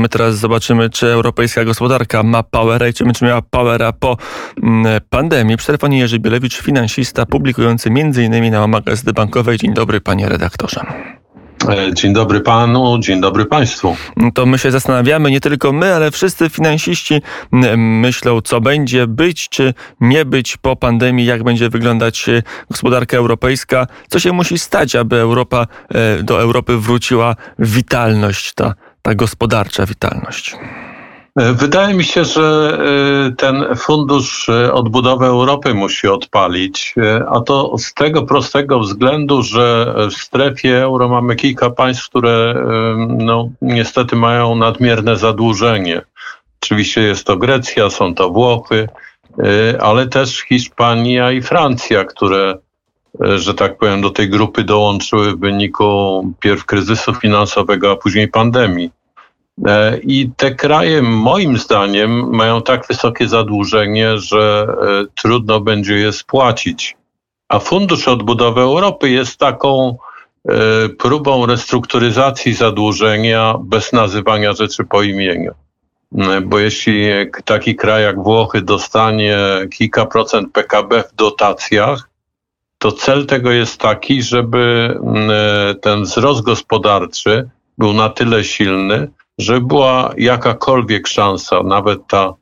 My teraz zobaczymy, czy europejska gospodarka ma powera i czy będzie miała powera po mm, pandemii. Przy telefonie Jerzy Bielewicz, finansista, publikujący m.in. na magazyny bankowej. Dzień dobry, panie redaktorze. E, dzień dobry panu, dzień dobry państwu. To my się zastanawiamy, nie tylko my, ale wszyscy finansiści myślą, co będzie być czy nie być po pandemii, jak będzie wyglądać e, gospodarka europejska, co się musi stać, aby Europa, e, do Europy wróciła witalność, ta, ta gospodarcza witalność. E, wydaje mi się, że e, ten fundusz e, odbudowy Europy musi odpalić, a to z tego prostego względu, że w strefie euro mamy kilka państw, które no, niestety mają nadmierne zadłużenie. Oczywiście jest to Grecja, są to Włochy, ale też Hiszpania i Francja, które, że tak powiem, do tej grupy dołączyły w wyniku pierw kryzysu finansowego, a później pandemii. E, I te kraje, moim zdaniem, mają tak wysokie zadłużenie, że e, trudno będzie je spłacić. A Fundusz Odbudowy Europy jest taką e, próbą restrukturyzacji zadłużenia bez nazywania rzeczy po imieniu. Bo jeśli taki kraj jak Włochy dostanie kilka procent PKB w dotacjach, to cel tego jest taki, żeby ten wzrost gospodarczy był na tyle silny, że była jakakolwiek szansa, nawet ta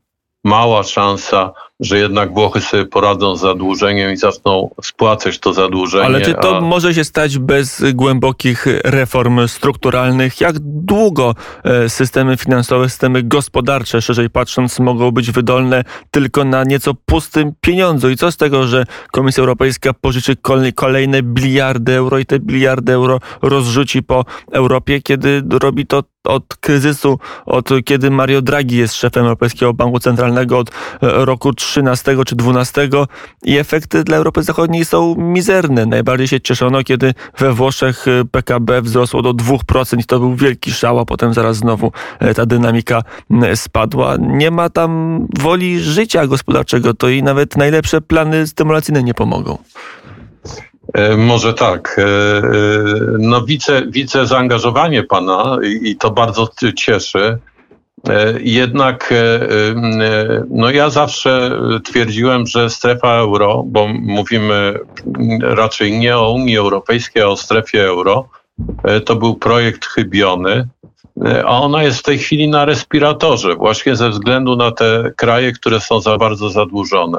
mała szansa, że jednak Włochy sobie poradzą z zadłużeniem i zaczną spłacać to zadłużenie. Ale czy to a... może się stać bez głębokich reform strukturalnych? Jak długo e, systemy finansowe, systemy gospodarcze, szerzej patrząc, mogą być wydolne tylko na nieco pustym pieniądzu? I co z tego, że Komisja Europejska pożyczy kolejne biliardy euro i te biliardy euro rozrzuci po Europie, kiedy robi to od kryzysu, od kiedy Mario Draghi jest szefem Europejskiego Banku Centralnego od e, roku 13 czy 12 i efekty dla Europy Zachodniej są mizerne. Najbardziej się cieszono, kiedy we Włoszech e, PKB wzrosło do 2% i to był wielki szał, a potem zaraz znowu e, ta dynamika spadła. Nie ma tam woli życia gospodarczego, to i nawet najlepsze plany stymulacyjne nie pomogą. E, może tak. E, e, no widzę, widzę zaangażowanie pana i to bardzo cieszy. Jednak no ja zawsze twierdziłem, że strefa euro, bo mówimy raczej nie o Unii Europejskiej, a o strefie euro, to był projekt chybiony, a ona jest w tej chwili na respiratorze, właśnie ze względu na te kraje, które są za bardzo zadłużone.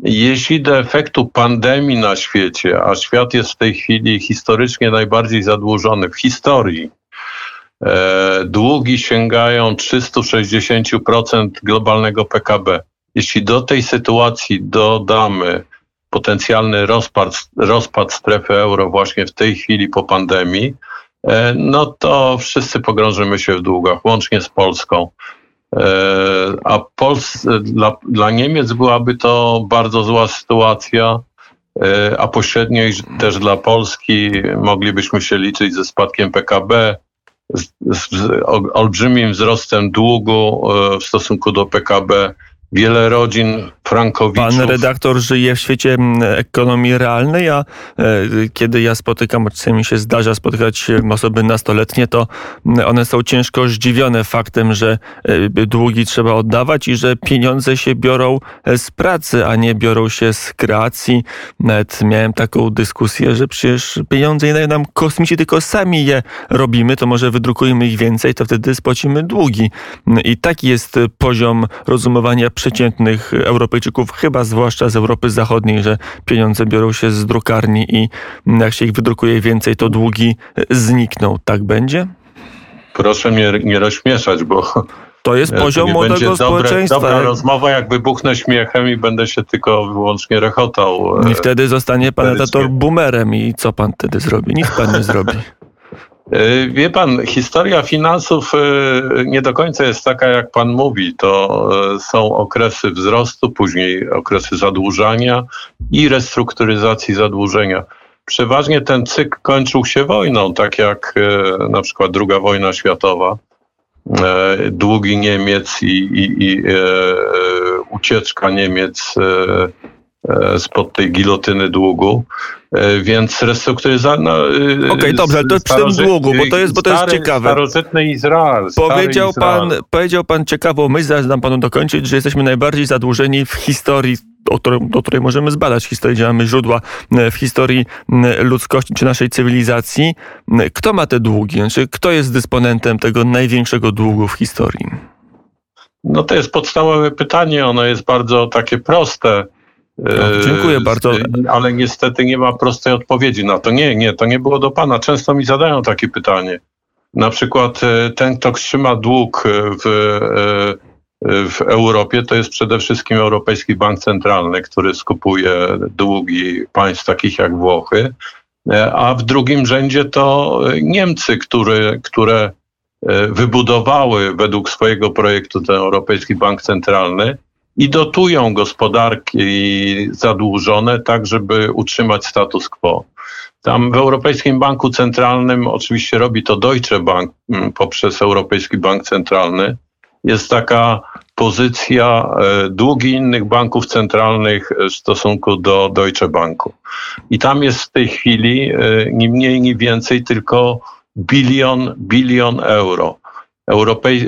Jeśli do efektu pandemii na świecie, a świat jest w tej chwili historycznie najbardziej zadłużony w historii, e, długi sięgają 360% globalnego PKB. Jeśli do tej sytuacji dodamy potencjalny rozpad, rozpad strefy euro właśnie w tej chwili po pandemii, e, no to wszyscy pogrążymy się w długach, łącznie z Polską. E, a Pols dla, dla Niemiec byłaby to bardzo zła sytuacja, e, a pośrednio też dla Polski moglibyśmy się liczyć ze spadkiem PKB, z, z olbrzymim wzrostem długu e, w stosunku do PKB wiele rodzin frankowiczów. Pan redaktor żyje w świecie ekonomii realnej, a e, kiedy ja spotykam, czasami mi się zdarza spotykać osoby nastoletnie, to one są ciężko zdziwione faktem, że e, długi trzeba oddawać i że pieniądze się biorą e, z pracy, a nie biorą się z kreacji. Nawet miałem taką dyskusję, że przecież pieniądze nie dają nam kosmici, tylko sami je robimy, to może wydrukujemy ich więcej, to wtedy spłacimy długi. I taki jest poziom rozumowania przeciętnych Europejczyków, chyba zwłaszcza z Europy Zachodniej, że pieniądze biorą się z drukarni i jak się ich wydrukuje więcej, to długi znikną. Tak będzie? Proszę mnie nie rozśmieszać, bo to jest poziom to młodego będzie społeczeństwa. Dobre, dobra rozmowa, jak wybuchnę śmiechem i będę się tylko wyłącznie rechotał. I wtedy zostanie pan edytor boomerem i co pan wtedy zrobi? Nic pan nie zrobi. E, wie pan, historia finansów e, nie do końca jest taka, jak pan mówi. To e, są okresy wzrostu, później okresy zadłużania i restrukturyzacji zadłużenia. Przeważnie ten cykl kończył się wojną, tak jak na przykład II wojna światowa. Długi Niemiec i, i, i ucieczka Niemiec spod tej gilotyny długu. Więc restrukturyzacja. No, Okej, okay, dobrze, ale to przy tym długu, bo to jest, bo to jest ciekawe. Starożytny Izrael. Powiedział, Izrael. Pan, powiedział pan ciekawą myśl, zaraz dam panu dokończyć, że jesteśmy najbardziej zadłużeni w historii o której, do której możemy zbadać historię, gdzie mamy źródła w historii ludzkości czy naszej cywilizacji. Kto ma te długi? Znaczy, kto jest dysponentem tego największego długu w historii? No to jest podstawowe pytanie, ono jest bardzo takie proste. No, dziękuję bardzo. Ale niestety nie ma prostej odpowiedzi na to. Nie, nie, to nie było do pana. Często mi zadają takie pytanie. Na przykład e, ten, kto trzyma dług w, e, w Europie, to jest przede wszystkim Europejski Bank Centralny, który skupuje długi państw takich jak Włochy. E, a w drugim rzędzie to Niemcy, które, które wybudowały według swojego projektu ten Europejski Bank Centralny i dotują gospodarki zadłużone tak, żeby utrzymać status quo. Tam w Europejskim Banku Centralnym oczywiście robi to Deutsche Bank mm, poprzez Europejski Bank Centralny. Jest taka pozycja e, długi innych banków centralnych w stosunku do Deutsche Banku. I tam jest w tej chwili e, ni mniej, ni więcej tylko bilion, bilion euro. Europej...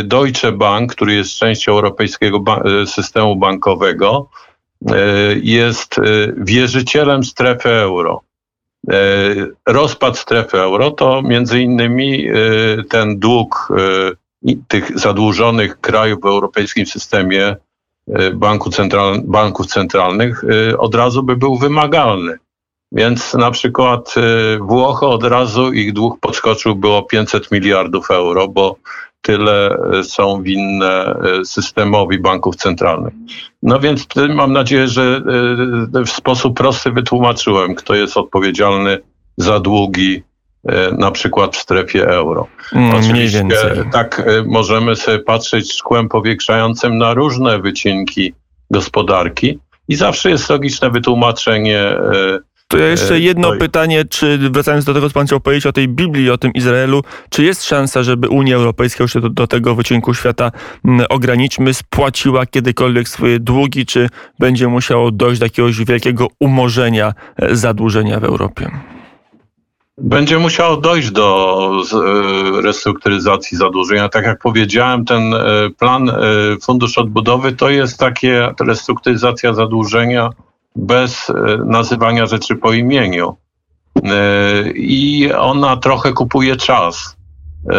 Y, Deutsche Bank, który jest częścią europejskiego y, systemu bankowego, y, jest wierzycielem strefy euro. Rozpad strefy euro to między innymi ten dług tych zadłużonych krajów w europejskim systemie banku central, banków centralnych od razu by był wymagalny. Więc na przykład y, Włochy od razu ich dług podskoczył było 500 miliardów euro, bo tyle y, są winne y, systemowi banków centralnych. No więc mam nadzieję, że w sposób prosty wytłumaczyłem, kto jest odpowiedzialny za długi na przykład w strefie euro. Mm, Oczywiście tak możemy sobie patrzeć szkłem powiększającym na różne wycinki gospodarki i zawsze jest logiczne wytłumaczenie to ja jeszcze e, jedno no pytanie, czy wracając do tego, co pan chciał powiedzieć o tej Biblii, o tym Izraelu, czy jest szansa, żeby Unia Europejska już do, do tego wycinku świata m, ograniczmy, spłaciła kiedykolwiek swoje długi, czy będzie musiało dojść do jakiegoś wielkiego umorzenia e, zadłużenia w Europie? Będzie musiało dojść do e, restrukturyzacji zadłużenia. Tak jak powiedziałem, ten plan Fundusz Odbudowy to jest takie restrukturyzacja zadłużenia bez e, nazywania rzeczy po imieniu. E, I ona trochę kupuje czas. E,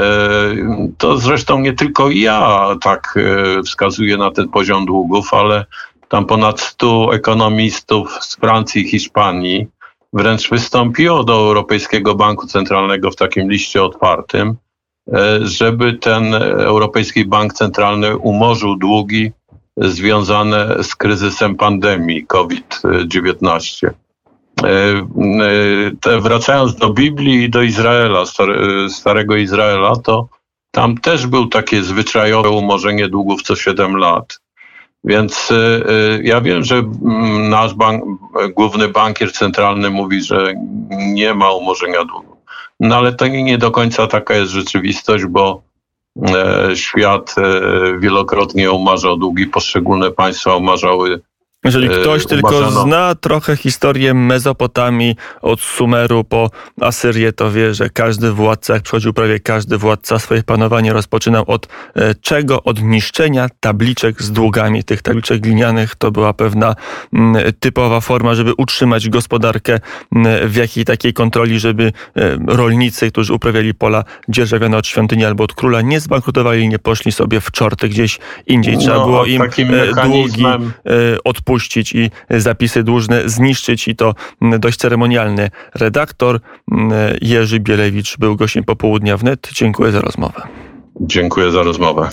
to zresztą nie tylko ja tak wskazuję na ten poziom długów, ale tam ponad 100 ekonomistów z Francji i Hiszpanii wręcz wystąpiło do Europejskiego Banku Centralnego w takim liście otwartym, żeby ten Europejski Bank Centralny umorzył długi związane z kryzysem pandemii COVID-19. E, e, wracając do Biblii i do Izraela, Starego Izraela, to tam też był takie zwyczajowe umorzenie długów co 7 lat. Więc e, ja wiem, że mm, nasz bank, główny bankier centralny mówi, że nie ma umorzenia długów. No ale to nie do końca taka jest rzeczywistość, bo świat e, wielokrotnie umarzał długi, poszczególne państwa umarzały jeżeli e, ktoś tylko zna trochę historię Mezopotamii od Sumeru po Asyrię, to wie, że każdy władca, jak przychodził prawie każdy władca, swoje panowanie rozpoczynał od e, czego? Od niszczenia tabliczek z długami. Tych tabliczek glinianych to była pewna typowa forma, żeby utrzymać gospodarkę w jakiej takiej kontroli, żeby e, rolnicy, którzy uprawiali pola dzierżawione od świątyni albo od króla, nie zbankrutowali, nie poszli sobie w czorty gdzieś indziej. Trzeba no, było im długi odpuścić opuścić i zapisy dłużne zniszczyć i to dość ceremonialny. Redaktor Jerzy Bielewicz był gościem popołudnia wnet. Dziękuję za rozmowę. Dziękuję za rozmowę.